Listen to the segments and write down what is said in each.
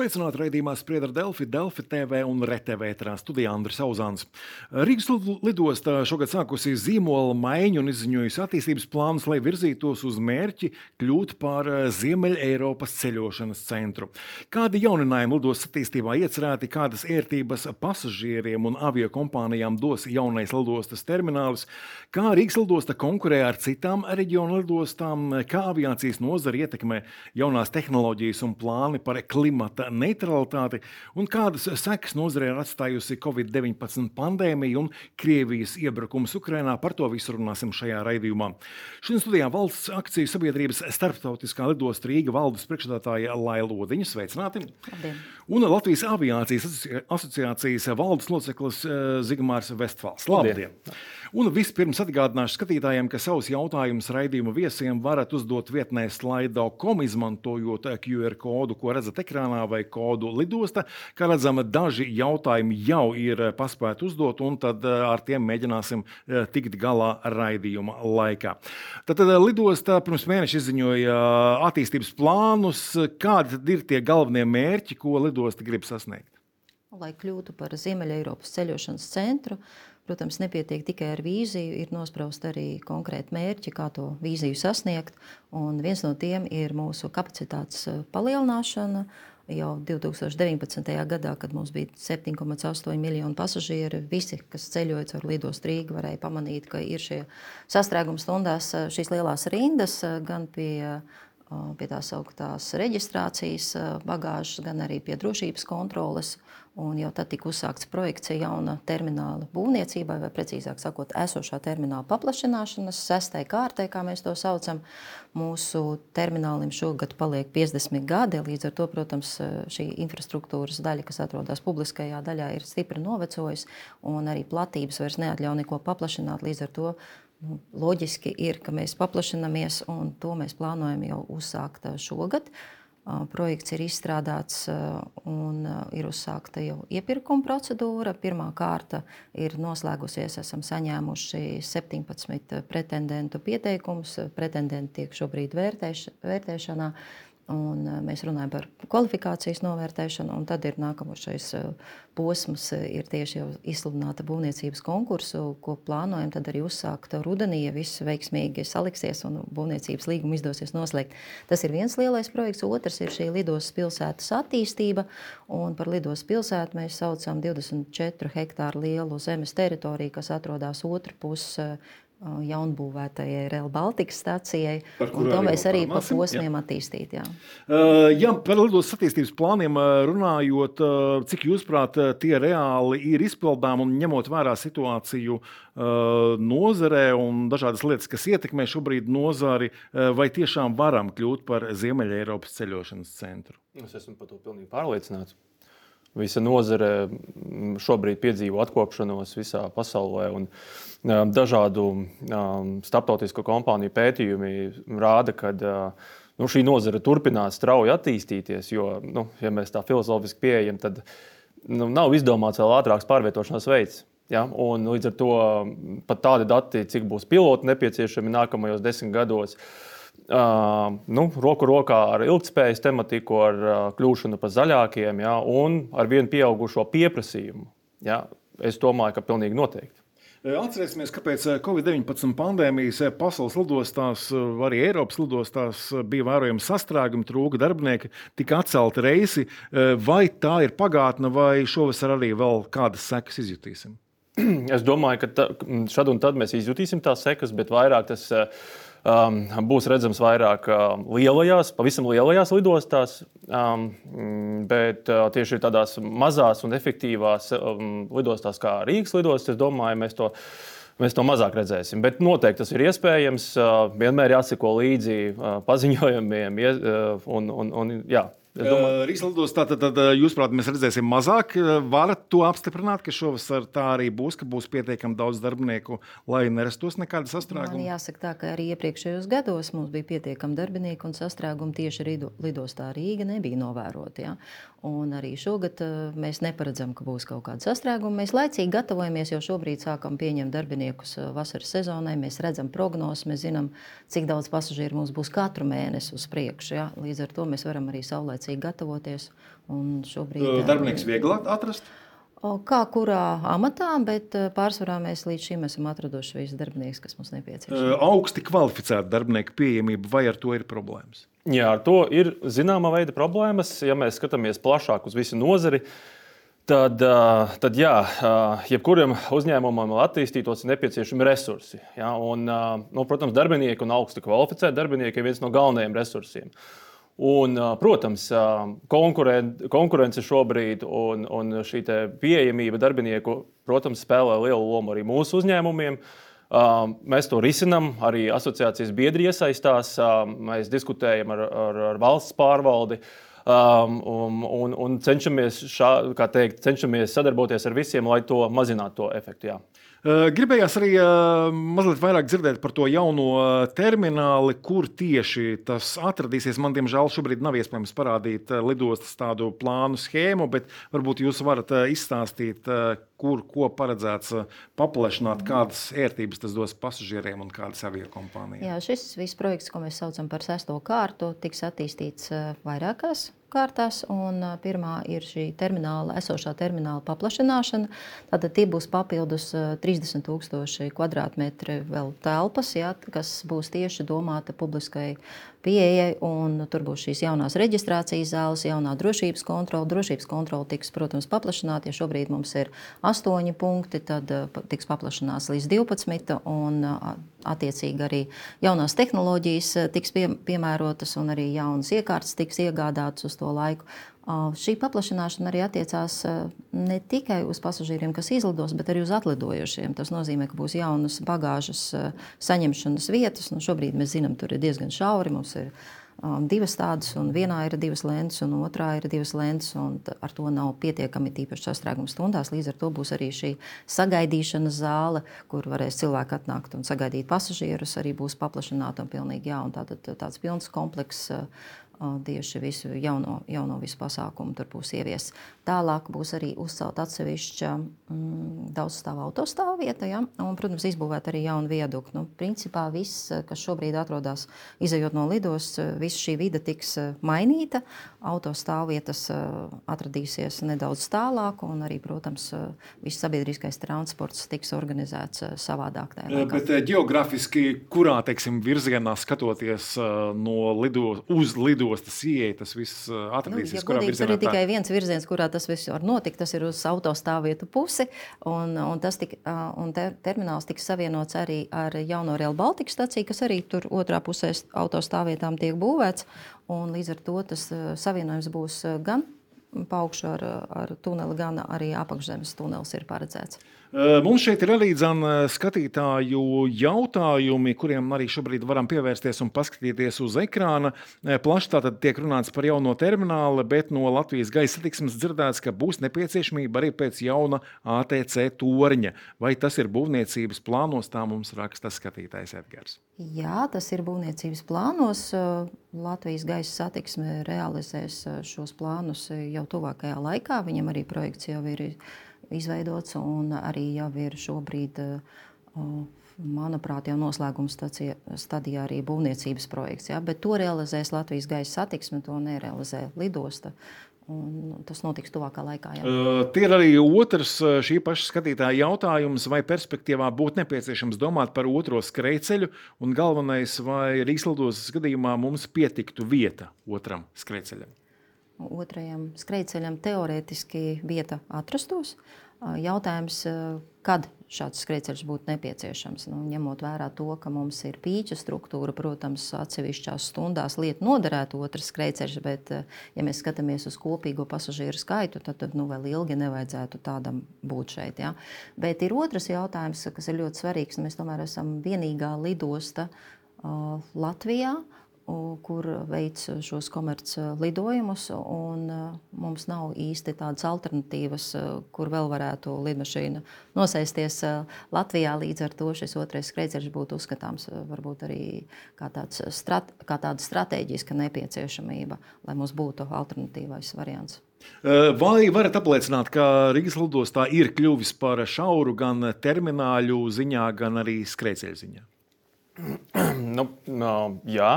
Sveicināti raidījumā Spriedra Delfi, Delfi TV un RTV ētrā studijā Andris Auzāns. Rīgas lidostā šogad sākusi zīmola maiņu un izziņojusi attīstības plānus, lai virzītos uz mērķi kļūt par eh, Ziemeļa Eiropas ceļošanas centru. Kādi jauninājumi lidostas attīstībā iecerēti, kādas ērtības pasažieriem un avio kompānijām dos jaunais lidostas terminālis, kā Rīgas lidosta konkurē ar citām reģionu lidostām, kā aviācijas nozara ietekmē jaunās tehnoloģijas un plāni par klimata neutralitāti un kādas sekas nozarē ir atstājusi Covid-19 pandēmija un Krievijas iebrukums Ukrajinā. Par to visu runāsim šajā raidījumā. Šodien studijā valsts akciju sabiedrības starptautiskā lidosta Rīga valdes priekšstādātāja Laila Lodiņa. Sveicināti! Labdien. Un Latvijas aviācijas asociācijas valdes loceklis eh, Zigmārs Vestfāls. Labdien! Labdien. Un vispirms atgādināšu skatītājiem, ka savus jautājumus raidījuma viesiem varat uzdot vietnē slaido.com, izmantojot QR kodu, ko redzat ekrānā, vai kodu lidosta. Kā redzam, daži jautājumi jau ir paspēti uzdot, un tad eh, ar tiem mēģināsim eh, tikt galā raidījuma laikā. Tad eh, lidosta pirms mēneša izziņoja attīstības plānus. Kādi ir tie galvenie mērķi, ko lidosta grib sasniegt? Lai kļūtu par Ziemeļa Eiropas ceļošanas centru, uh, Protams, nepietiek tikai ar vīziju, ir nospraust arī konkrēti mērķi, kā to vīziju sasniegt. Un viens no tiem ir mūsu kapacitātes eh, palielināšana. Jau 2019. gadā, kad mums bija 7,8 miljoni pasažieru, visi, kas ceļoja caur lidostu Rīgu, varēja pamanīt, ka ir šie sastrēguma stundās eh, šīs lielās rindas eh, gan pie pie tās augtās reģistrācijas bagāžas, gan arī pie drošības kontroles. Un jau tad tika uzsākts projekts jauna termināla būvniecībai, vai precīzāk sakot, esošā termināla paplašināšanas, sestai kārtai, kā mēs to saucam. Mūsu terminālim šogad paliek 50 gadi, līdz ar to, protams, šī infrastruktūras daļa, kas atrodas publiskajā daļā, ir stipri novecojusi, un arī platības vairs neatļauj neko paplašināt. Līdz ar to nu, loģiski ir, ka mēs paplašinamies, un to mēs plānojam jau uzsākt šogad. Uh, Projekts ir izstrādāts un ir uzsākta jau iepirkuma procedūra. Pirmā kārta ir noslēgusies. Esam saņēmuši 17 pretendentu pieteikumus. Pretendenti tiek šobrīd vērtēš, vērtēšanā. Un eh, mēs runājam par kvalifikācijas novērtēšanu, un tad ir nākamošais eh, posms, eh, ir tieši jau izsludināta būvniecības konkursu, ko plānojam arī uzsākt rudenī, ja viss veiksmīgi saliksies un būvniecības līgumu izdosies noslēgt. Tas ir viens lielais projekts, otrs ir šī lidostas pilsētas attīstība, un par lidostas pilsētu mēs saucam 24 hektāru lielu zemes teritoriju, kas atrodas otru pusi jaunbūvētajai Real Baltica stacijai. To mēs arī pa posmiem attīstīt. Jā. Uh, jā, par lidostas attīstības plāniem runājot, uh, cik jūsuprāt tie reāli ir izpildām un ņemot vērā situāciju uh, nozarē un dažādas lietas, kas ietekmē šobrīd nozari, vai tiešām varam kļūt par Ziemeļa Eiropas ceļošanas centru? Es esmu par to pilnīgi pārliecināts. Visa nozare mm, šobrīd piedzīvo atkopšanos visā pasaulē. Un, um, dažādu um, starptautisko kompāniju pētījumi rāda, ka uh, nu, šī nozare turpinās strauji attīstīties. Jo, nu, ja mēs tā filozofiski pieejam, tad nu, nav izdomāts vēl ātrāks pārvietošanās veids. Ja? Un, līdz ar to pat tādi dati, cik būs piloti nepieciešami nākamajos desmit gados, uh, Uh, nu, roku rokā ar ilgspējas tematiku, ar uh, kļūšanu par zaļākiem ja, un ar vienu pieaugušo pieprasījumu. Ja. Es domāju, ka pilnīgi noteikti. Atcerēsimies, kāpēc Covid-19 pandēmijas pasaules lidostās, arī Eiropas lidostās bija vērojama sastrēguma, trūka darbinieki, tika atcelti reisi. Vai tā ir pagātne, vai šovasar arī vēl kādas sekas izjutīsim? Es domāju, ka ta, šad un tad mēs izjutīsim tās sekas, bet vairāk tas ir um, būs redzams vairāk um, lielajās, pavisam lielajās lidostās, um, bet uh, tieši tādās mazās un efektīvās um, lidostās, kā Rīgas lidostas, es domāju, mēs to. Mēs to mazāk redzēsim, bet noteikti tas ir iespējams. Uh, vienmēr jāseko līdzi uh, paziņojumiem, uh, un, un, un jā, Rīgas lidostā tad, tad jūs, prāt, mēs redzēsim mazāk. Varat to apstiprināt, ka šovasar tā arī būs, ka būs pietiekami daudz darbinieku, lai nerastos nekāda sastrēguma? Man jāsaka tā, ka arī iepriekšējos gados mums bija pietiekami darbinieki un sastrēgumi tieši lidostā Rīga nebija novēroti. Ja? Un arī šogad mēs neparedzam, ka būs kaut kāda sastrēguma. Mēs laicīgi gatavojamies, jo šobrīd sākam pieņemt darbiniekus vasaras sezonai. Mēs redzam prognozes, mēs zinām, cik daudz pasažieru mums būs katru mēnesi uz priekšu. Ja? Līdz ar to mēs varam arī saulēcīgi gatavoties. Šobrīd, Darbinieks vieglāk atrast? Kā kurā amatā, bet pārsvarā mēs līdz šim esam atraduši visus darbiniekus, kas mums nepieciešams. Augsti kvalificēta darbinieka pieejamība, vai ar to ir problēmas? Jā, ar to ir zināma veida problēmas. Ja mēs skatāmies plašāk uz visu nozari, tad, tad jā, jebkuram uzņēmumam, lai attīstītos, ir nepieciešami resursi. Ja? Un, nu, protams, darbinieki un augsti kvalificēti darbinieki ir viens no galvenajiem resursiem. Un, protams, konkurence šobrīd un, un šī pieejamība darbinieku, protams, spēlē lielu lomu arī mūsu uzņēmumiem. Mēs to risinām, arī asociācijas biedri iesaistās. Mēs diskutējam ar, ar, ar valsts pārvaldi. Um, un, un cenšamies, šā, teikt, cenšamies sadarboties ar visiem, lai to mazinātu to efektu. Jā. Gribējās arī mazliet vairāk dzirdēt par to jauno termināli, kur tieši tas atradīsies. Man, diemžēl, šobrīd nav iespējams parādīt lidostas tādu plānu schēmu, bet varbūt jūs varat izstāstīt, kur ko paredzēts paplašināt, kādas ērtības tas dos pasažieriem un kādas avio kompānijām. Jā, šis viss projekts, ko mēs saucam par sesto kārtu, tiks attīstīts vairākās kārtās. Pirmā ir šī termināla, esošā termināla paplašināšana. Tātad tie būs papildus 30,000 kvadrātmetri vēl telpas, ja, kas būs tieši domāta publiskai pieejai. Tur būs šīs jaunās reģistrācijas zāles, jaunā drošības kontrole. Drošības kontrole tiks, protams, paplašināta. Ja šobrīd mums ir 8 punkti, tad tiks paplašināts līdz 12. Un, attiecīgi arī jaunās tehnoloģijas tiks pie, piemērotas un arī jaunas iekārtas tiks iegādātas uz to laiku. Šī paplašināšana arī attiecās ne tikai uz pasažieriem, kas izlidos, bet arī uz atlidojošiem. Tas nozīmē, ka būs jaunas bagāžas saņemšanas vietas. Nu, šobrīd mēs zinām, tur ir diezgan šauri. Mums ir divas tādas, un vienā ir divas lentes, un otrā ir divas lentes. Ar to nav pietiekami tīpaši sastrēguma stundās. Līdz ar to būs arī šī sagaidīšanas zāle, kur varēs cilvēki atnākt un sagaidīt pasažierus. Arī būs paplašināta un pilnīgi jā, un tātad, tāds pilns komplekss tieši visu jauno, jauno visu pasākumu tur būs ieviests. Tālāk būs arī uzcelt atsevišķa mm, daudzstāvu autostāvvieta, ja? un, protams, izbūvēt arī jaunu viedukli. Nu, principā viss, kas šobrīd atrodas izējot no lidos, visa šī vide tiks mainīta. Autostāvvietas atradīsies nedaudz tālāk, un arī, protams, viss sabiedriskais transports tiks organizēts savādāk. Bet geogrāfiski, kurā teiksim, virzienā skatoties no lido, uz lido lidostas ieeja, tas viss atradīsies. Nu, ja godīgi, tur ir tikai viens virziens, kurā tas viss var notikt. Tas ir uz autostāvvietu pusi. Un, un, tik, un te, termināls tiks savienots arī ar jauno Real Baltica staciju, kas arī tur otrā pusē autostāvvietām tiek būvēts. Un līdz ar to tas uh, savienojums būs gan pa augšu ar, ar tuneli, gan arī apakšzemes tunelis ir paredzēts. Mums šeit ir arī dzan, skatītāju jautājumi, kuriem arī šobrīd varam pievērsties un paskatīties uz ekrāna. Plaši tātad tiek runāts par jauno terminālu, bet no Latvijas gaisa satiksmes dzirdēts, ka būs nepieciešamība arī pēc jauna ATC torņa. Vai tas ir būvniecības plānos, tā mums raksta skatītājs Edgars? Jā, tas ir būvniecības plānos. Latvijas gaisa satiksme realizēs šos plānus jau tuvākajā laikā. Viņam arī projekts jau ir izveidots un arī jau ir šobrīd, manuprāt, jau noslēguma stacija, stadijā arī būvniecības projekts. Ja? Bet to realizēs Latvijas gaisa satiksme, to nerealizē lidosta. Un tas notiks tuvākā laikā. Jā. Uh, tie ir arī otrs šī paša skatītāja jautājums, vai perspektīvā būtu nepieciešams domāt par otro skrejceļu, un galvenais, vai Rīgas gadījumā mums pietiktu vieta otram skrejceļam otrajam skrejceļam teorētiski vieta atrastos. Jautājums, kad šāds skrejceļš būtu nepieciešams. Nu, ņemot vērā to, ka mums ir pīķa struktūra, protams, atsevišķās stundās lieta noderētu otrs skrejceļš, bet, ja mēs skatāmies uz kopīgo pasažieru skaitu, tad, nu, vēl ilgi nevajadzētu tādam būt šeit. Ja? Bet ir otrs jautājums, kas ir ļoti svarīgs. Mēs tomēr esam vienīgā lidosta uh, Latvijā. Uh, kur veic šos komerclidojumus. Mums nav īsti tādas alternatīvas, kur vēl varētu lidmašīna nosēsties Latvijā. Līdz ar to šis otrais skrejceļš būtu uzskatāms varbūt arī kā, strat, kā tāda strateģiska nepieciešamība, lai mums būtu alternatīvais variants. Vai varat apliecināt, ka Rīgas lidostā ir kļuvis par šauru gan termināļu ziņā, gan arī skrejceļu ziņā? nu, no, jā.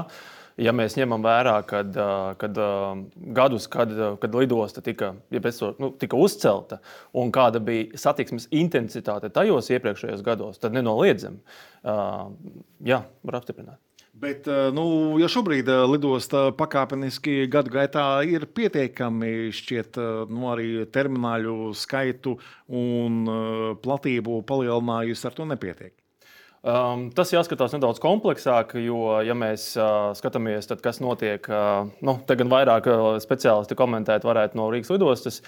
Ja mēs ņemam vērā, kad, kad gadus, kad, kad lidosta tika, ja to, nu, tika uzcelta un kāda bija satiksmes intensitāte tajos iepriekšējos gados, tad nenoliedzami, jā, var apstiprināt. Bet, nu, ja šobrīd lidosta pakāpeniski gadu gaitā ir pietiekami šķiet, nu, arī termināļu skaitu un platību palielinājusi, ar to nepietiek. Um, tas jāskatās nedaudz kompleksāk, jo, ja mēs uh, skatāmies, tad kas notiek, uh, nu, te gan vairāk uh, speciālisti komentēt varētu no Rīgas lidostas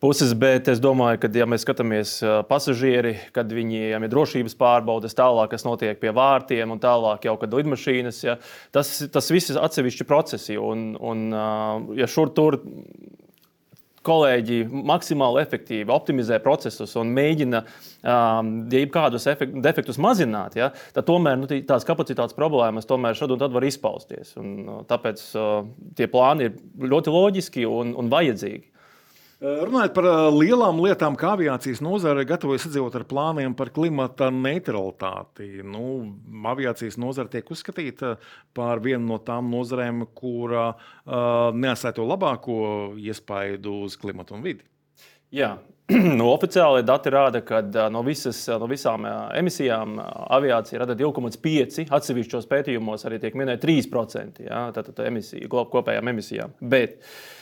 puses, bet es domāju, ka, ja mēs skatāmies uh, pasažieri, kad viņiem ir drošības pārbaudes, tālāk, kas notiek pie vārtiem un tālāk jau, kad lidmašīnas, ja, tas, tas viss ir atsevišķi procesi. Un, un, uh, ja šur tur kolēģi maksimāli efektīvi optimizē procesus un mēģina um, ja kādus defektus mazināt, ja, tad tomēr nu, tās kapacitātes problēmas tomēr šad un tad var izpausties. Un, uh, tāpēc uh, tie plāni ir ļoti loģiski un, un vajadzīgi. Runājot par lielām lietām, kā aviācijas nozare gatavojas sadzīvot ar plāniem par klimata neutralitāti. Nu, aviācijas nozare tiek uzskatīta par vienu no tām nozarēm, kura uh, neatstāja to labāko iespaidu uz klimatu un vidi. Jā, nu, oficiāli dati rāda, ka no, visas, no visām emisijām aviācija rada 2,5%. Atsevišķos pētījumos arī tiek minēta 3% jā, tātad emisiju, kopējām emisijām. Bet, uh,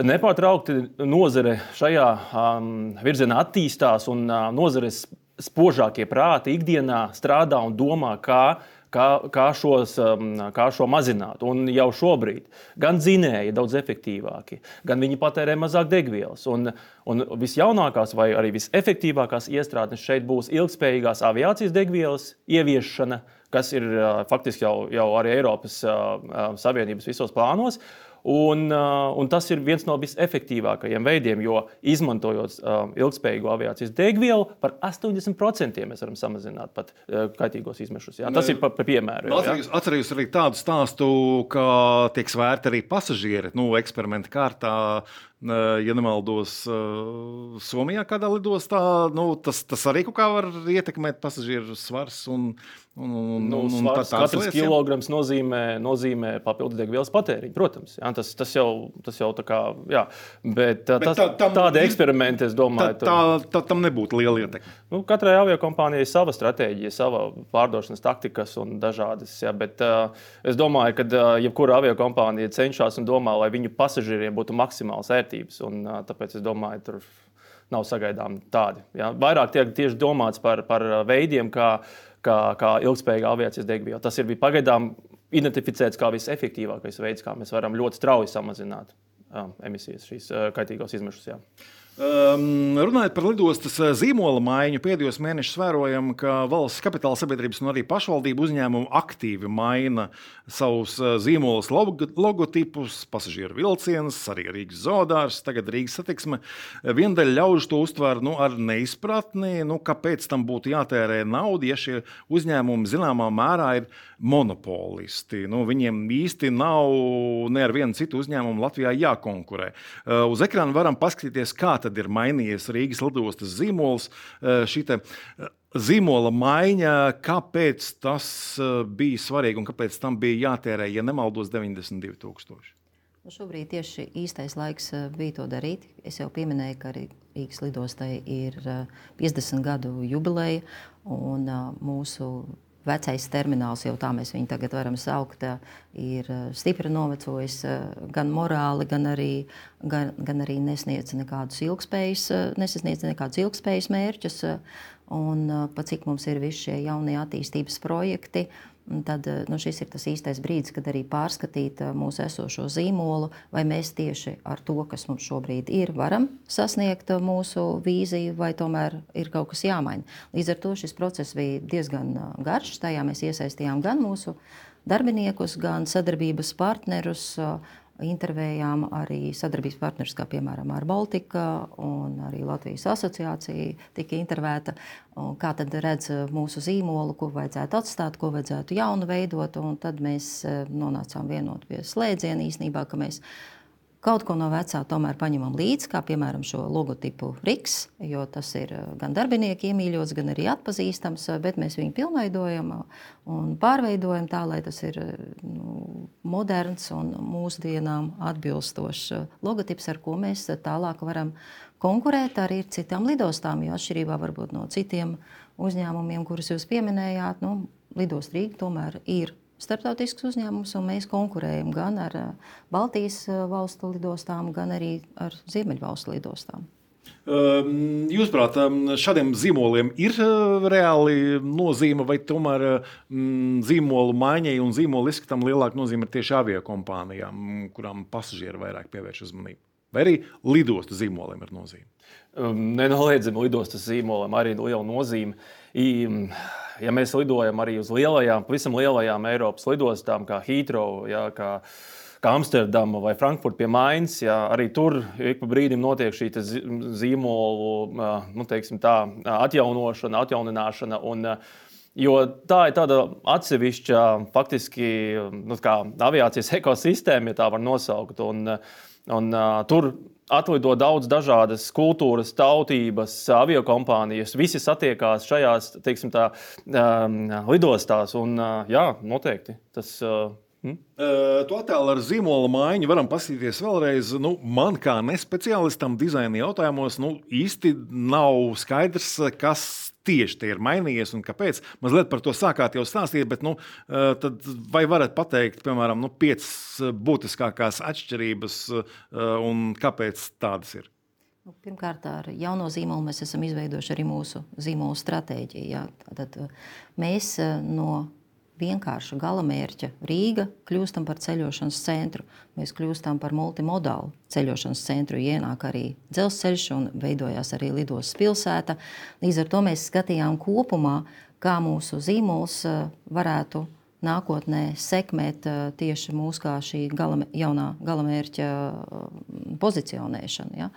Nepārtraukti nozare šajā um, virzienā attīstās, un uh, nozares spožākie prāti ikdienā strādā un domā, kā, kā, kā, šos, um, kā šo mazināt. Un jau šobrīd gan dzinēji daudz efektīvāki, gan viņi patērē mazāk degvielas. Un, un visjaunākās vai arī visefektīvākās iestrādes šeit būs ilgspējīgās aviācijas degvielas ieviešana, kas ir uh, faktiski jau, jau arī Eiropas uh, Savienības visos plānos. Uh, un tas ir viens no visefektīvākajiem veidiem, jo izmantojot uh, ilgspējīgu aviācijas degvielu, par 80% mēs varam samazināt pat uh, kaitīgos izmešus. Jā. Tas ir par pa piemēru. Atcerījos, atcerījos arī tādu stāstu, ka tiek svērti arī pasažieri nu, eksperimenta kārtā ja nemaldos, Somijā kādā lidostā. Nu, tas, tas arī kaut kā var ietekmēt pasažieru svars. Un, un, un, nu, un, svars, tā, katrs lietas, kilograms jā. nozīmē, nozīmē papildus degvielas patēriņu. Protams, jā, tas, tas jau, tas jau tā kā, jā, bet, bet tas, tā, tam, tādi eksperimenti, es domāju, tā, tā, tā, tam nebūtu liela ietekme. Nu, katrai aviokompānijai ir sava stratēģija, sava pārdošanas taktikas un dažādas. Jā, bet uh, es domāju, ka uh, jebkura aviokompānija cenšas un domā, lai viņu pasažieriem būtu maksimāls ērtības vērtības. Un, tāpēc es domāju, tur nav sagaidām tādi. Ja? Vairāk tiek tieši domāts par, par veidiem, kā, kā, kā ilgspējīga aviācijas degviela. Tas ir pagaidām identificēts kā visefektīvākais veids, kā mēs varam ļoti strauji samazināt um, emisijas, šīs uh, kaitīgos izmešus. Jā. Um, runājot par lidostas eh, zīmola maiņu, pēdējos mēnešos vērojam, ka valsts kapitāla sabiedrības un arī pašvaldību uzņēmumu aktīvi maina savus eh, zīmolus, logotipus, pasažieru vilcienus, arī Rīgas zoodārs, tagad Rīgas satiksme. Viendaļa ļaužu to uztver nu, ar neizpratni, nu, kāpēc tam būtu jātērē nauda, ja šie uzņēmumi zināmā mērā ir monopolisti. Nu, viņiem īsti nav ne ar vienu citu uzņēmumu Latvijā jākonkurē. Uh, uz ekrāna varam paskatīties, kā tad ir mainījies Rīgas lidostas zīmols. Eh, šī eh, zīmola maiņa, kāpēc tas eh, bija svarīgi un kāpēc tam bija jātērē, ja nemaldos, 92,000? Nu šobrīd tieši īstais laiks bija to darīt. Es jau pieminēju, ka arī Rīgas lidostai ir 50 gadu jubileja, un mūsu vecais termināls, jau tā mēs viņu tagad varam saukt, ir stipri novecojis gan morāli, gan arī, gan, gan arī nesniedz nekādus ilgspējas, nesasniedz nekādus ilgspējas mērķus. Un pat cik mums ir visi šie jaunie attīstības projekti, uh, tad eh, nu, šis ir tas īstais brīdis, kad arī pārskatīt eh, mūsu esošo zīmolu, vai mēs tieši ar to, kas mums šobrīd ir, varam sasniegt eh, mūsu vīziju, vai tomēr ir kaut kas jāmaina. Līdz ar to šis process bija diezgan garš. Tajā mēs iesaistījām gan mūsu darbiniekus, gan sadarbības partnerus intervējām arī sadarbības partnerus, kā piemēram ar Baltika un arī Latvijas asociācija tika intervēta. Kā tad redz mūsu zīmolu, ko vajadzētu atstāt, ko vajadzētu jaunu veidot, un tad mēs e, nonācām vienot pie slēdziena īstenībā, ka mēs Kaut ko no vecā tomēr paņemam līdzi, kā piemēram šo logotipu RIKS, jo tas ir eh, gan darbinieki iemīļots, gan arī atpazīstams, eh, bet mēs viņu pilnveidojam eh, un pārveidojam tā, lai tas ir nu, moderns un mūsdienām atbilstošs logotips, ar ko mēs tālāk varam konkurēt arī ar citām lidostām, jo atšķirībā varbūt no citiem uzņēmumiem, kurus jūs pieminējāt, nu, lidost Rīga tomēr ir starptautisks uzņēmums, un mēs konkurējam gan ar eh, Baltijas eh, valstu lidostām, gan arī ar Ziemeļvalstu lidostām. Ehm, jūsuprāt, ehm, šādiem zīmoliem ir eh, reāli nozīme, vai tomēr mm, zīmolu maiņai un zīmolu izskatam lielāka nozīme ir tieši aviokompānijām, kurām pasažieri vairāk pievērš uzmanību? Vai arī lidostu zīmoliem ir nozīme? Ehm, nenoliedzami lidostas zīmolam arī ir liela nozīme. I, ja mēs lidojam arī uz lielajām, pavisam lielajām Eiropas lidostām, kā Heathrow, jā, kā, kā Amsterdama vai Frankfurta pie Mainz, jā, arī tur ik pa brīdim notiek šī zīmolu nu, tā, atjaunošana, atjaunināšana. Un, Jo tā ir tāda atsevišķa, faktiski, nu, aviācijas ekosistēma, ja tā var nosaukt. Un, un, uh, tur atlido daudz dažādas kultūras, tautības, aviokompānijas. Visi satiekās šajās teiksim, tā, um, lidostās. Un, uh, jā, noteikti tas. Uh, Hmm? Uh, to attēlu ar zīmola maiņu varam paskatīties vēlreiz. Nu, man kā nespeciālistam dizaina jautājumos nu, īsti nav skaidrs, kas tieši tie ir mainījies un kāpēc. Mazliet par to sākāt jau stāstīt, bet nu, eh, vai varat pateikt, piemēram, nu, piecas būtiskākās atšķirības eh, un kāpēc tādas ir? Nu, pirmkārt, ar jauno zīmolu mēs esam izveidojuši arī mūsu zīmolu stratēģiju. Jā. Eh, mēs no vienkārša galamērķa Rīga kļūstam par ceļošanas centru. Mēs kļūstam par multimodālu ceļošanas centru, ienāk arī dzelzceļš un veidojās arī lidostas pilsēta. Līdz ar to mēs skatījām kopumā, kā mūsu zīmols eh, varētu nākotnē sekmēt eh, tieši mūsu kā šī galame, jaunā galamērķa eh, pozicionēšanu. Ja?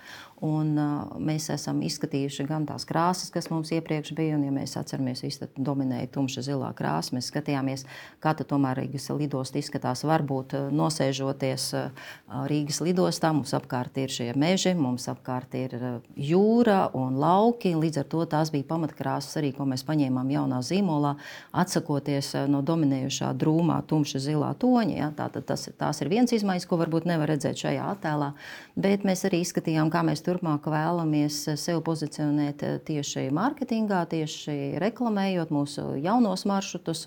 Un, uh, mēs esam izskatījuši gan tās krāsas, kas mums iepriekš bija, un, ja mēs atceramies, viss dominēja tumša zilā krāsa. Mēs skatījāmies, kā tomēr Rīgas lidostā izskatās. Varbūt nosēžoties uh, Rīgas lidostā, mums apkārt ir šie meži, mums apkārt ir uh, jūra un lauki. Līdz ar to tās bija pamatkrāsas arī, ko mēs paņēmām jaunā zīmolā, atsakoties uh, no dominējušā drūmā tumša zilā toņa. Ja? Tā, tas, tās ir viens izmaiņas, ko varbūt nevar redzēt šajā attēlā, bet mēs arī izskatījām, kā mēs tur turpmāk vēlamies sevi pozicionēt eh, tieši mārketingā, tieši reklamējot mūsu jaunos maršrutus.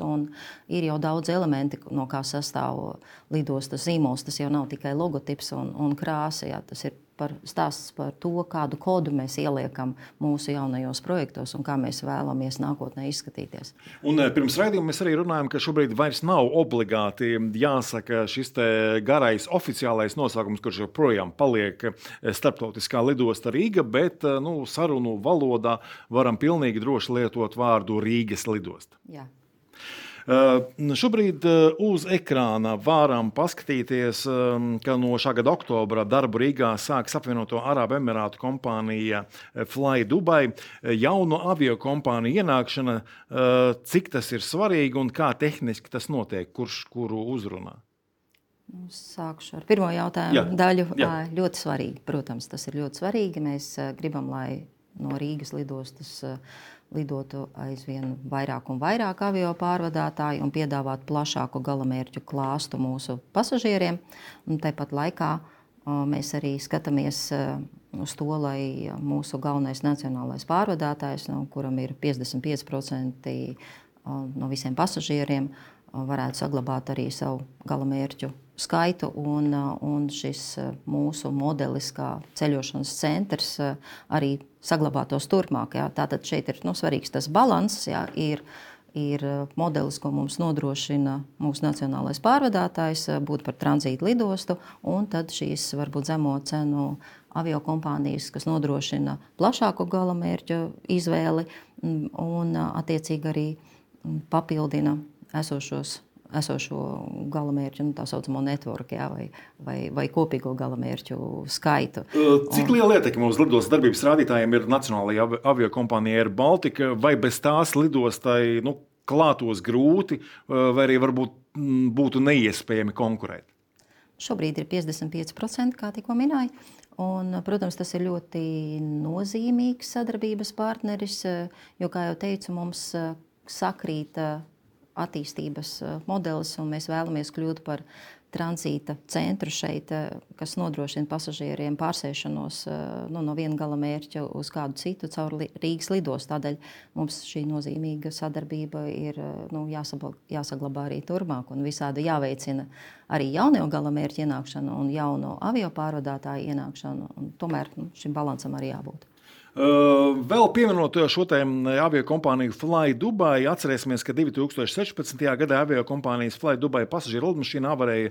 Ir jau daudz elementi, no kā sastāv lidostas zīmols. Tas jau nav tikai logotips un, un krāsa. Jā, tas ir par stāsts par to, kādu kodu mēs ieliekam mūsu jaunajos projektos un kā mēs vēlamies nākotnē izskatīties. Un eh, pirms raidījuma mēs arī runājam, ka šobrīd vairs nav obligāti jāsaka šis garais oficiālais nosaukums, kurš joprojām paliek eh, starptautiskā lidosta Rīga, bet eh, nu, sarunu valodā varam pilnīgi droši lietot vārdu Rīgas lidosta. Jā. Uh, šobrīd uh, uz ekrāna varam paskatīties, um, ka no šā gada oktobra darbu Rīgā sāks apvienoto Arābu Emirātu kompānija uh, Fly Dubai. Jaunu avio kompāniju ienākšana, cik tas ir svarīgi un kā tehniski tas notiek, kurš kuru uzrunā? Sākšu ar pirmo jautājumu Jā. daļu. Jā. Ļoti svarīgi. Protams, tas ir ļoti svarīgi. Mēs gribam, lai no Rīgas lidostas uh, lidotu aizvien vairāk un vairāk avio pārvadātāju un piedāvātu plašāku galamērķu klāstu mūsu pasažieriem. Un tāpat laikā mēs arī skatāmies uz to, lai mūsu galvenais nacionālais pārvadātājs, no kuram ir 55% no visiem pasažieriem, varētu saglabāt arī savu galamērķu skaitu. Un, un šis mūsu modelis, kā ceļošanas centrs, arī saglabātos turpmāk. Jā. Tātad šeit ir nu, svarīgs tas līdzsvars. Ir, ir modelis, ko mums nodrošina mūsu nacionālais pārvadātājs, būt par tranzītu lidostu, un tad šīs varbūt zemo cenu avio kompānijas, kas nodrošina plašāku gala mērķu izvēli un attiecīgi arī papildina esošos esošo galamērķu, nu, tā saucamo networku, jā, vai, vai, vai kopīgo galamērķu skaitu. Cik liela ietekme uz lidostas darbības rādītājiem ir Nacionālajā avio kompānija Air Baltica, vai bez tās lidostai nu, klātos grūti, vai arī varbūt būtu neiespējami konkurēt? Šobrīd ir 55%, kā tikko minēju. Un, protams, tas ir ļoti nozīmīgs sadarbības partneris, jo, kā jau teicu, mums sakrīt attīstības modelis, un mēs vēlamies kļūt par tranzīta centru šeit, eh, kas nodrošina pasažieriem pārsēšanos eh, nu, no viena gala mērķa uz kādu citu caur Rīgas lidostu. Tādēļ mums šī nozīmīga sadarbība ir nu, jāsaglabā arī turpmāk un visādi jāveicina arī jauno gala mērķu ienākšanu un jauno avio pārvadātāju ienākšanu. Tomēr nu, šim balansam arī jābūt. Vēl pieminot šo avio kompāniju Fly Dubai, atcerēsimies, ka 2016. gadā avio kompānijas Fly Dubai pasažieru lidmašīna avarēja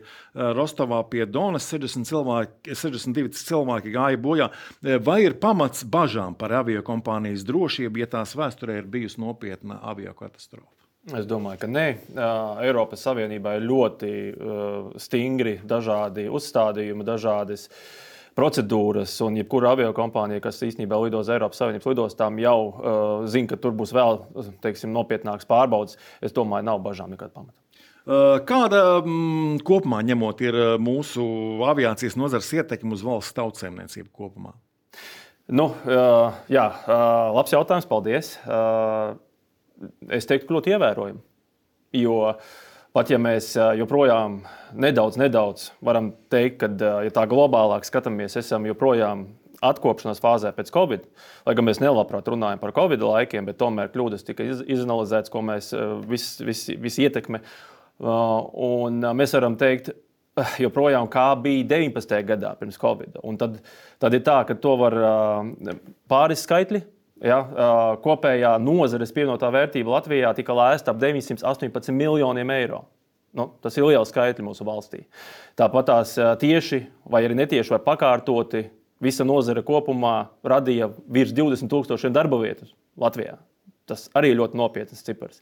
Rostovā pie Donas. 60 cilvēki, 62 cilvēki gāja bojā. Vai ir pamats bažām par avio kompānijas drošību, ja tās vēsturē ir bijusi nopietna avio katastrofa? Es domāju, ka nē. Eiropas Savienībā ir ļoti stingri dažādi uzstādījumi, dažādas uh, procedūras, un jebkura avio kompānija, kas īstenībā lido uz Eiropas Savienības lidostām, jau uh, zina, ka tur būs vēl teiksim, nopietnāks pārbaudas. Es domāju, nav bažām nekāda pamata. Uh, kāda mm, kopumā ņemot ir uh, mūsu aviācijas nozares ietekme uz valsts tautsēmniecību kopumā? Nu, jā, labs jautājums, paldies. Es teiktu, ļoti ievērojami. Jo uh, Pat ja mēs joprojām nedaudz, nedaudz varam teikt, ka, ja tā globālāk skatāmies, esam joprojām atkopšanās fāzē pēc Covid. Lai gan mēs nelabprāt runājam par Covid laikiem, bet tomēr kļūdas tika izanalizētas, ko mēs visi vis, vis ietekme. Un mēs varam teikt, joprojām kā bija 19. gadā pirms Covid. Un tad, tad ir tā, ka to var pāris skaitļi Ja, kopējā nozares pievienotā vērtība Latvijā tika lēsta ap 918 miljoniem eiro. Nu, tas ir liels skaitlis mūsu valstī. Tāpat tās tieši vai arī netieši vai pakārtoti visa nozare kopumā radīja virs 20 tūkstošiem darba vietu Latvijā. Tas arī ir ļoti nopietns cipars.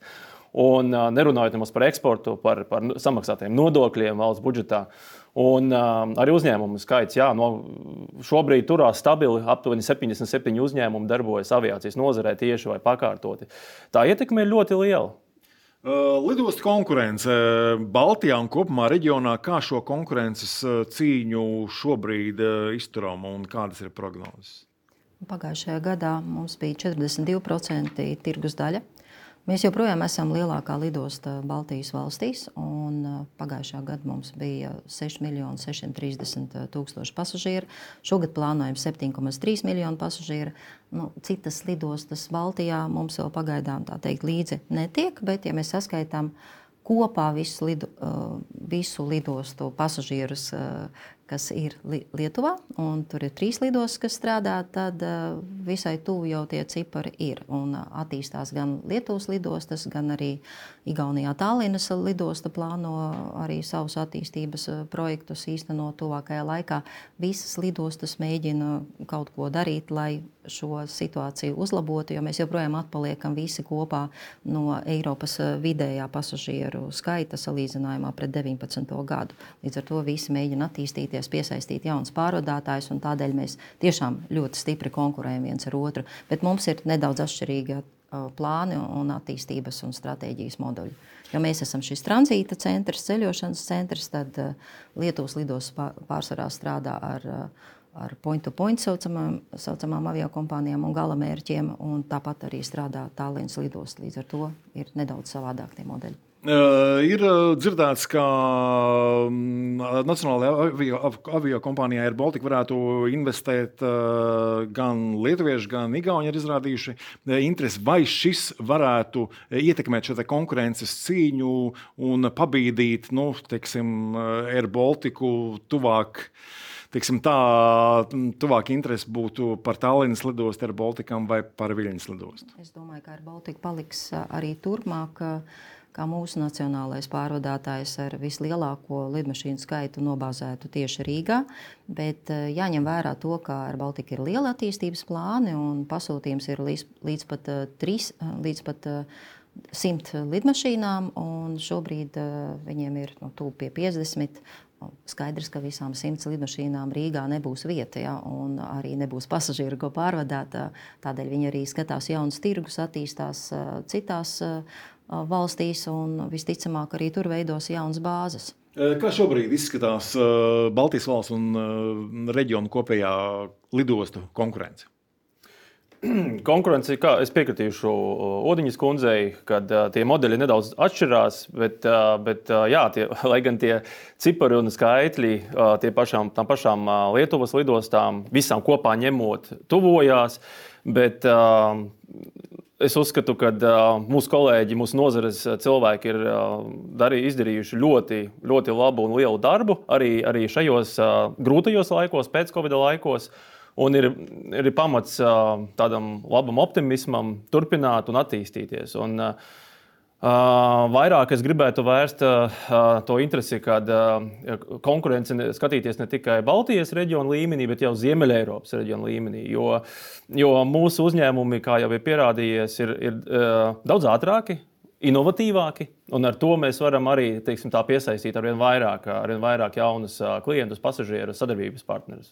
Un nerunājot par eksportu, par, par samaksātiem nodokļiem valsts budžetā. Uh, Un uh, arī uzņēmumu skaits, jā, no šobrīd turās stabili. Aptuveni 77 uzņēmumi darbojas aviācijas nozarē tieši vai pakārtoti. Tā ietekme ir ļoti liela. Uh, lidostu konkurence Baltijā un kopumā reģionā, kā šo konkurences cīņu šobrīd izturam un kādas ir prognozes? Pagājušajā gadā mums bija 42% tirgus daļa. Mēs joprojām esam lielākā lidosta Baltijas valstīs. Pagājušā gada mums bija 6,630 tūkstoši pasažieru. Šogad plānojam 7,3 miljonu pasažieru. Nu, citas lidostas Baltijā mums vēl pagaidām teikt, līdzi netiek, bet, ja mēs saskaitām kopā visu, lidu, visu lidostu pasažierus, kas ir Lietuvā, un tur ir trīs lidostas, kas strādā, tad uh, visai tuvu jau tie cipari ir. Un uh, attīstās gan Lietuvas lidostas, gan arī Igaunijā Tallinas lidosta plāno arī savus attīstības uh, projektus īstenot tuvākajā laikā. Visas lidostas mēģina kaut ko darīt, lai šo situāciju uzlabotu, jo mēs joprojām atpaliekam visi kopā no Eiropas vidējā pasažieru skaita salīdzinājumā pret 19. gadu. Līdz ar to visi mēģina attīstīties cenšamies piesaistīt jaunus pārvadātājus, un tādēļ mēs tiešām ļoti stipri konkurējam viens ar otru. Bet mums ir nedaudz atšķirīgi plāni un attīstības un stratēģijas moduļi. Jo mēs esam šis tranzīta centrs, ceļošanas centrs, tad Lietuvas lidos pārsvarā strādā ar, ar point-to-point -point saucamām, saucamām avio kompānijām un galamērķiem, un tāpat arī strādā Tallinas lidos. Līdz ar to ir nedaudz savādāk tie modeļi. Uh, ir dzirdēts, ka um, Nacionālajā avio, avio kompānijā Air Baltica varētu investēt uh, gan lietuvieši, gan igauni ir izrādījuši interesi. Vai šis varētu ietekmēt šo konkurences cīņu un pabīdīt nu, teiksim, Air Baltiku tuvāk? Teiksim, tā tuvāk interese būtu par Tallinas lidostu, ar Baltikam vai par Viļņas lidostu? Es domāju, ka ar Baltiku paliks arī turpmāk. Uh, kā mūsu nacionālais pārvadātājs ar vislielāko lidmašīnu skaitu nobāzētu tieši Rīgā. Bet eh, jāņem vērā to, ka ar Baltiku ir liela attīstības plāni un pasūtījums ir līdz, līdz pat, eh, trīs, eh, līdz pat simt lidmašīnām, un šobrīd viņiem ir nu, tuvu pie 50. Skaidrs, ka visām simts lidmašīnām Rīgā nebūs vieta, ja, un arī nebūs pasažieru, ko pārvadāt. Tādēļ viņi arī skatās jaunus tirgus, attīstās citās valstīs, un visticamāk arī tur veidos jaunas bāzes. Kā šobrīd izskatās Baltijas valsts un reģionu kopējā lidostu konkurence? konkurence, kā es piekritīšu Odiņas kundzei, kad tie modeļi nedaudz atšķirās, bet, bet jā, tie, lai gan tie cipari un skaitļi tie pašām, tām pašām Lietuvas lidostām visām kopā ņemot tuvojās, bet es uzskatu, ka uh, mūsu kolēģi, mūsu nozares cilvēki ir uh, darī, izdarījuši ļoti, ļoti labu un lielu darbu arī, arī šajos uh, grūtajos laikos, pēc Covid laikos. Uh, Un ir, ir pamats tādam labam optimismam, turpināt un attīstīties. Un, Uh, vairāk es gribētu vērst to interesi, kad konkurence skatīties ne tikai Baltijas reģiona līmenī, bet jau Ziemeļā Eiropas reģiona līmenī. Jo, jo mūsu uzņēmumi, kā jau ir pierādījies, ir, ir daudz ātrāki, inovatīvāki, un ar to mēs varam arī teiksim, piesaistīt ar vien vairāk, ar vien vairāk jaunus klientus, pasažierus, sadarbības partnerus.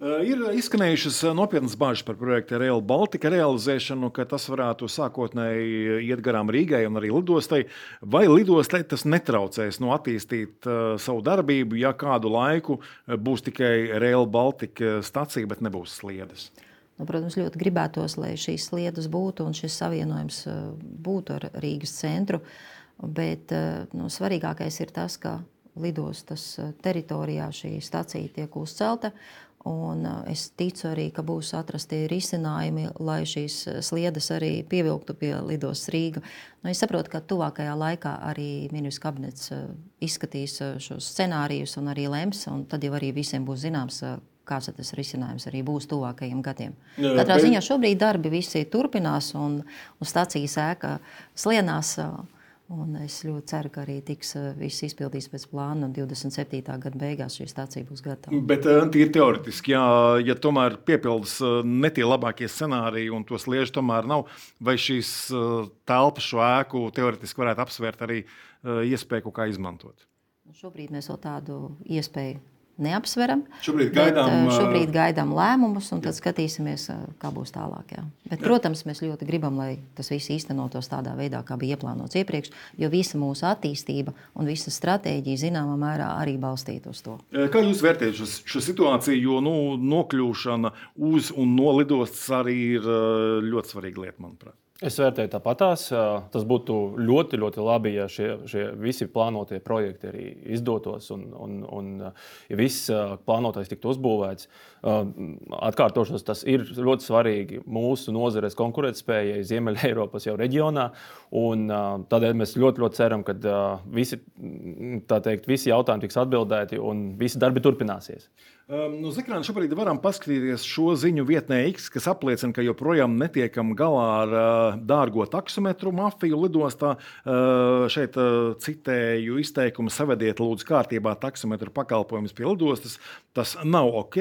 Eh, ir izskanējušas eh, nopietnas bažas par projektu Real Baltica realizēšanu, ka tas varētu sākotnēji iet garām Rīgai un arī lidostai. Vai lidostai tas netraucēs no attīstīt uh, savu darbību, ja kādu laiku būs tikai Real Baltica stacija, bet nebūs sliedes? Nu, protams, ļoti gribētos, lai šīs sliedes būtu un šis savienojums būtu ar Rīgas centru. Bet nu, svarīgākais ir tas, ka lidostas teritorijā šī stacija tiek uzcelta Un es ticu arī, ka būs atrasti risinājumi, lai šīs sliedes arī pievilktu pie lidostas Rīga. Nu, es saprotu, ka tuvākajā laikā arī ministrs kabinets izskatīs šos scenārijus un arī lems, un tad jau arī visiem būs zināms, kāds tas risinājums arī būs tuvākajiem gadiem. Jā, Katrā bet... ziņā šobrīd darbi visi turpinās, un, un stācijas ēka slienās. Uh, Un es ļoti ceru, ka arī tiks eh, viss izpildīts pēc plāna, un 27. gada beigās šī stācija būs gatava. Bet eh, tīri teoretiski, jā, ja tomēr piepildās eh, ne tie labākie scenāriji, un tos liežu tomēr nav, vai šīs telpas šo ēku teoretiski varētu apsvērt arī iespēju kaut kā izmantot? Šobrīd mēs vēl tādu iespēju neapsveram. Šobrīd gaidām, bet, šobrīd gaidām lēmumus, un tad skatīsimies, kā būs tālāk. Jā. Bet, protams, mēs ļoti gribam, lai tas viss īstenotos tādā veidā, kā bija ieplānots iepriekš, jo visa mūsu attīstība un visa stratēģija zināmā mērā arī balstīta uz to. Kā jūs vērtējat šo, šo situāciju, jo nu, nokļūšana uz un no lidostas arī ir ļoti svarīga lieta, manuprāt? Es vērtēju tāpatās. Tas būtu ļoti, ļoti labi, ja šie, šie visi plānotie projekti arī izdotos un, un, un ja viss plānotais tiktu uzbūvēts. Atkārtošos, tas ir ļoti svarīgi mūsu nozares konkurētspējai Ziemeļā Eiropas jau reģionā. Tādēļ mēs ļoti, ļoti ceram, ka visi, teikt, visi jautājumi tiks atbildēti un visi darbi turpināsies. Um, uz ekrāna šobrīd varam paskatīties šo ziņu vietnē X, kas apliecina, ka joprojām netiekam galā ar uh, dārgo taksometru mafiju lidostā. Uh, šeit uh, citēju izteikumu: savediet lūdzu kārtībā taksometru pakalpojumus pie lidostas. Tas nav ok.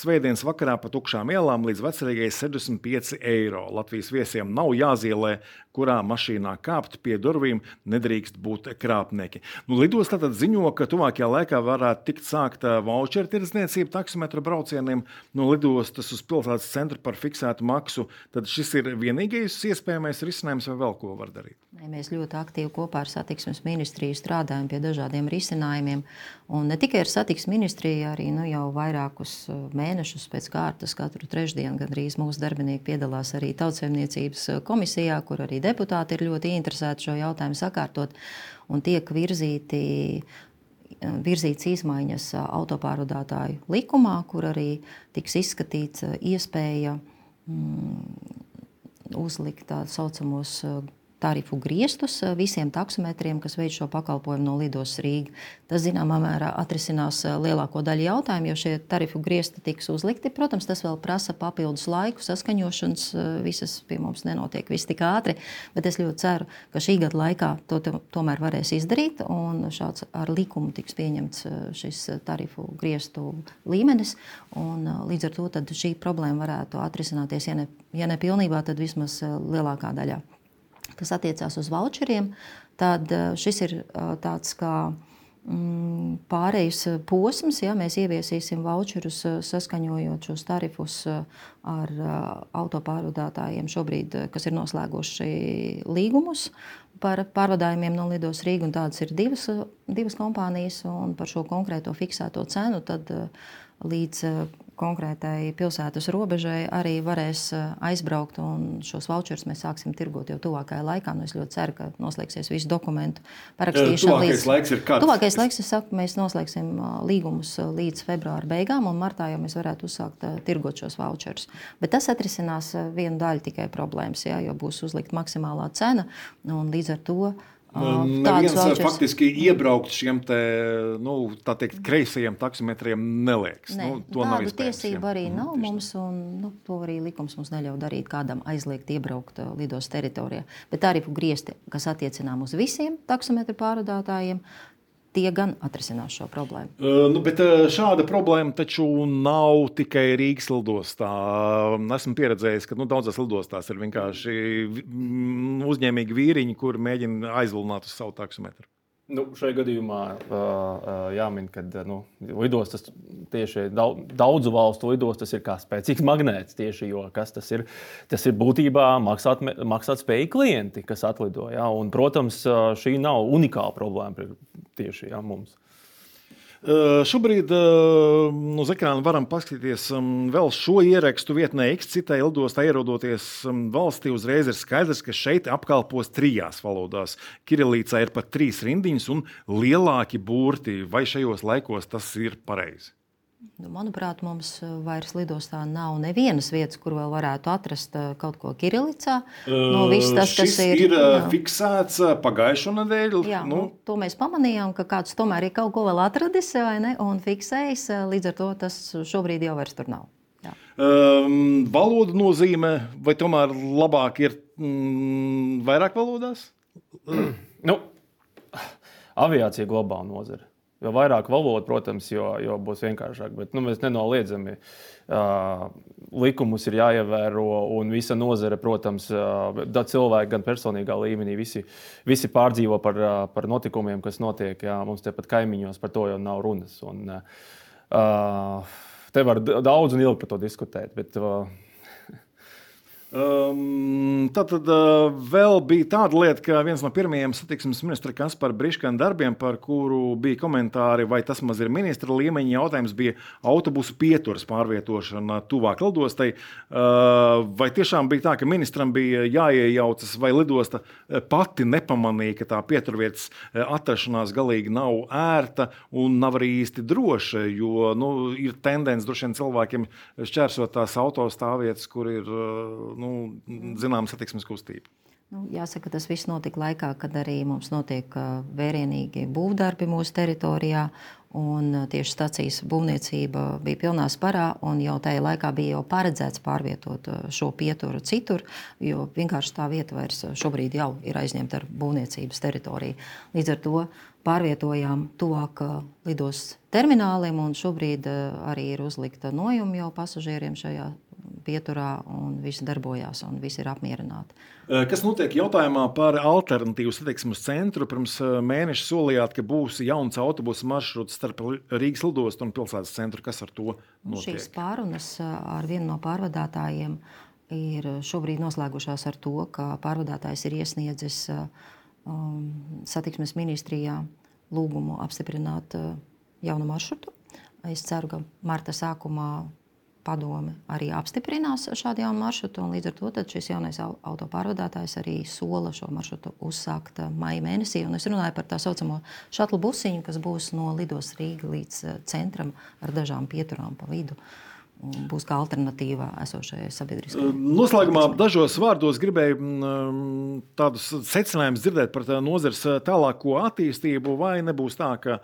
Svētdienas vakarā pa tukšām ielām līdz vecrīgai 65 eiro. Latvijas viesiem nav jāzielē kurā mašīnā kāpt pie durvīm, nedrīkst būt krāpnieki. Nu, Lidos tātad ziņo, ka tuvākajā laikā varētu tikt sākta voucheru tirdzniecība taksometra braucieniem no lidostas uz pilsētas centru par fiksētu maksu. Tad šis ir vienīgais iespējamais risinājums, vai vēl ko var darīt? Mēs ļoti aktīvi kopā ar satiksmes ministriju strādājam pie dažādiem risinājumiem. Un ne tikai ar satiksmes ministriju, arī nu, jau vairākus uh, mēnešus pēc kārtas, katru trešdienu gandrīz mūsu darbinieki piedalās arī tautsēmniecības uh, komisijā, kur arī deputāti ir ļoti interesēti šo jautājumu sakārtot un tiek virzīti virzītas izmaiņas autopārvadātāju likumā, kur arī tiks izskatīts iespēja mm, uzlikt tā saucamos tarifu griestus eh, visiem taksometriem, kas veic šo pakalpojumu no Lidos Rīga. Tas, zināmā mērā, atrisinās eh, lielāko daļu jautājumu, jo šie tarifu griesti tiks uzlikti. Protams, tas vēl prasa papildus laiku, saskaņošanas, eh, visas pie mums nenotiek viss tik ātri, bet es ļoti ceru, ka šī gada laikā to tomēr varēs izdarīt, un šāds ar likumu tiks pieņemts šis tarifu griestu līmenis, un līdz ar to šī problēma varētu atrisināties, ja ne, ja ne pilnībā, tad vismaz lielākā daļā kas attiecās uz voucheriem, tad eh, šis ir eh, tāds kā mm, pārejas posms. Ja, mēs ieviesīsim voucherus, saskaņojot šos tarifus ar autopārvadātājiem, šobrīd, kas ir noslēguši līgumus par pārvadājumiem no Lidos Rīgas. Tādas ir divas, divas kompānijas, un par šo konkrēto fiksēto cenu tad, līdz konkrētai pilsētas robežai arī varēs eh, aizbraukt. Šos voucherus mēs sāksim tirgot jau tuvākajā laikā. Nu, es ļoti ceru, ka noslēgsies visu dokumentu parakstīšana. Tuvākais līdz... laiks ir kāds? Tuvākais laiks, es saku, mēs noslēgsim eh, līgumus eh, līdz februāra beigām, un martā jau mēs varētu uzsākt tirgot šos voucherus. Bet tas atrisinās vienu daļu tikai problēmas, jā, jo būs uzlikta maksimālā cena, un līdz ar to Neviens vouchers... faktiski iebraukt šiem te, nu, teikt, kreisajiem taksometriem neliekas. Ne, nu, to tādu tiesību arī mm, nav mums, un nu, to arī likums mums neļauj darīt, kādam aizliegt iebraukt lidos teritorijā. Bet tarifu griezti, kas attiecinām uz visiem taksometru pārvadātājiem, tie gan atrisinās šo problēmu. Uh, nu, bet šāda problēma taču nav tikai Rīgas lidostā. Esmu pieredzējis, ka nu, daudzās lidostās ir vienkārši uzņēmīgi vīriņi, kuri mēģina aizvilināt uz savu taksometru. Nu, šajā gadījumā uh, jāmin, ka nu, lidostas tieši daudzu valstu lidostas ir kā spēcīgs magnēts. Tieši, jo, tas, ir, tas ir būtībā maksāt, maksāt spēju klienti, kas atlido. Ja? Un, protams, šī nav unikāla problēma tieši ja, mums. Šobrīd uz ekrāna varam paskatīties vēl šo ierakstu vietnē, X-citai lidostā ierodoties valstī. Uzreiz ir skaidrs, ka šeit apkalpos trijās valodās. Kirilīcā ir pat trīs rindiņas un lielāki burti. Vai šajos laikos tas ir pareizi? Nu, manuprāt, mums eh, vairs lidostā nav nevienas vietas, kur vēl varētu atrast eh, kaut ko Kirilicā. No tas, kas ir, ir jā. fiksēts pagājušo nedēļu. Jā, nu. Nu, to mēs pamanījām, ka kāds tomēr ir kaut ko vēl atradis ne, un fiksējis. Līdz ar to tas šobrīd jau vairs tur nav. Jā. Um, valoda nozīmē, vai tomēr labāk ir mm, vairāk valodās? nu, aviācija globāla nozara. Jo vairāk valodu, protams, jo, jo būs vienkāršāk. Bet nu, mēs nenoliedzami uh, likumus ir jāievēro, un visa nozare, protams, uh, cilvēki gan personīgā līmenī, visi, visi pārdzīvo par, uh, par notikumiem, kas notiek. Jā, mums tepat kaimiņos par to jau nav runas. Un, uh, te var daudz un ilgi par to diskutēt. Bet, uh, Um, tad tad uh, vēl bija tāda lieta, ka viens no pirmajiem satiksmes ministra Kaspara Briškana darbiem, par kuru bija komentāri, vai tas maz ir ministra līmeņa jautājums, bija autobusu pieturas pārvietošana tuvāk lidostai. Uh, vai tiešām bija tā, ka ministram bija jāiejaucas, vai lidosta pati nepamanīja, ka tā pieturvietas atrašanās galīgi nav ērta un nav arī īsti droša, jo nu, ir tendence droši vien cilvēkiem šķērsot tās autostāvvietas, kur ir. Uh, nu, zināma satiksmes kustība. Nu, jāsaka, tas viss notika laikā, kad arī mums notiek vērienīgi būvdarbi mūsu teritorijā. Tieši stācijas būvniecība bija pilnā sparā, un jau tajā laikā bija jau paredzēts pārvietot šo pieturu citur, jo vienkārši tā vieta vairs šobrīd jau ir aizņemta ar būvniecības teritoriju. Līdz ar to pārvietojām tuvāk lidos termināliem, un šobrīd arī ir uzlikta nojuma jau pasažieriem šajā pieturā, un viss darbojās, un visi ir apmierināti. Kas notiek jautājumā par alternatīvu satiksmes centru? Pirms mēneša solījāt, ka būs jauns autobusu maršruts starp Rīgas lidostu un pilsētas centru. Kas ar to notiek? Šīs pārunas ar vienu no pārvadātājiem ir šobrīd noslēgušās ar to, ka pārvadātājs ir iesniedzis um, satiksmes ministrijā lūgumu apstiprināt uh, jaunu maršrutu. Es ceru, ka marta sākumā padome arī apstiprinās šādu jaunu maršrutu. Līdz ar to šis jaunais autopārvadātājs arī sola šo maršrutu uzsākt uh, maija mēnesī. Un es runāju par tā saucamo šatlu busiņu, kas būs no Lidos Rīga līdz uh, centram ar dažām pieturām pa vidu. Uh, būs kā alternatīva esošajai sabiedriskajai. Noslēgumā dažos vārdos gribēju tādus secinājumus dzirdēt par tā nozares tālāko attīstību, vai nebūs tā, ka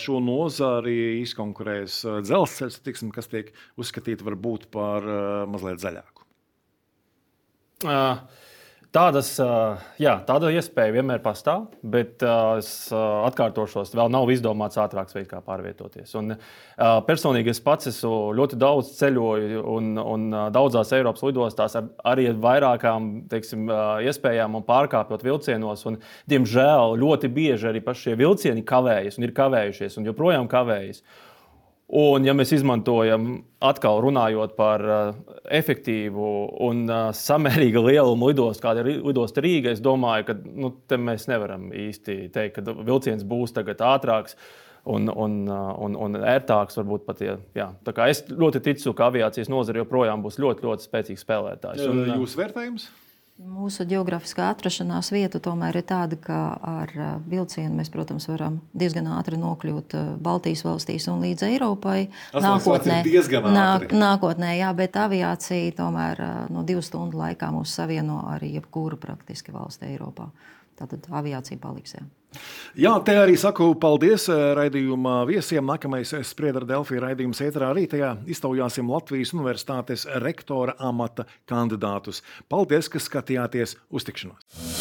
šo nozari izkonkurēs dzelzceļa tiksim, kas tiek uzskatīta varbūt par mazliet zaļāku. Uh. Tādas, jā, tāda iespēja vienmēr pastāv, bet es atkārtošos, vēl nav izdomāts ātrāks veids, kā pārvietoties. Un, personīgi es pats esmu ļoti daudz ceļoju un, un daudzās Eiropas lidostās ar, arī ar vairākām teiksim, iespējām un pārkāpjot vilcienos. Un, diemžēl ļoti bieži arī paši šie vilcieni kavējas un ir kavējušies un joprojām kavējas. Un, ja mēs izmantojam, atkal runājot par uh, efektīvu un uh, samērīgu lielumu lidostu, kāda ir lidosta Rīga, es domāju, ka nu, mēs nevaram īsti teikt, ka vilciens būs tagad ātrāks. Un, un, uh, un, un ērtāks, varbūt pat. Jā. Es ļoti ticu, ka aviācijas nozare joprojām būs ļoti, ļoti spēcīgs spēlētājs. Un, Jūsu vērtējums? Mūsu geogrāfiskā atrašanās vieta tomēr ir tāda, ka ar vilcienu mēs, protams, varam diezgan ātri nokļūt Baltijas valstīs un līdz Eiropai. Tas nākotnē, nāk, nākotnē, jā, bet aviācija tomēr no divu stundu laikā mūs savieno ar jebkuru praktiski valsti Eiropā. Tātad aviācija paliks. Jā. Jā, te arī saku paldies eh, raidījuma viesiem. Nākamais spriedzi ar Delfiju raidījumu ēterā rītajā iztaujāsim Latvijas Universitātes rektora amata kandidātus. Paldies, ka skatījāties uz tikšanos!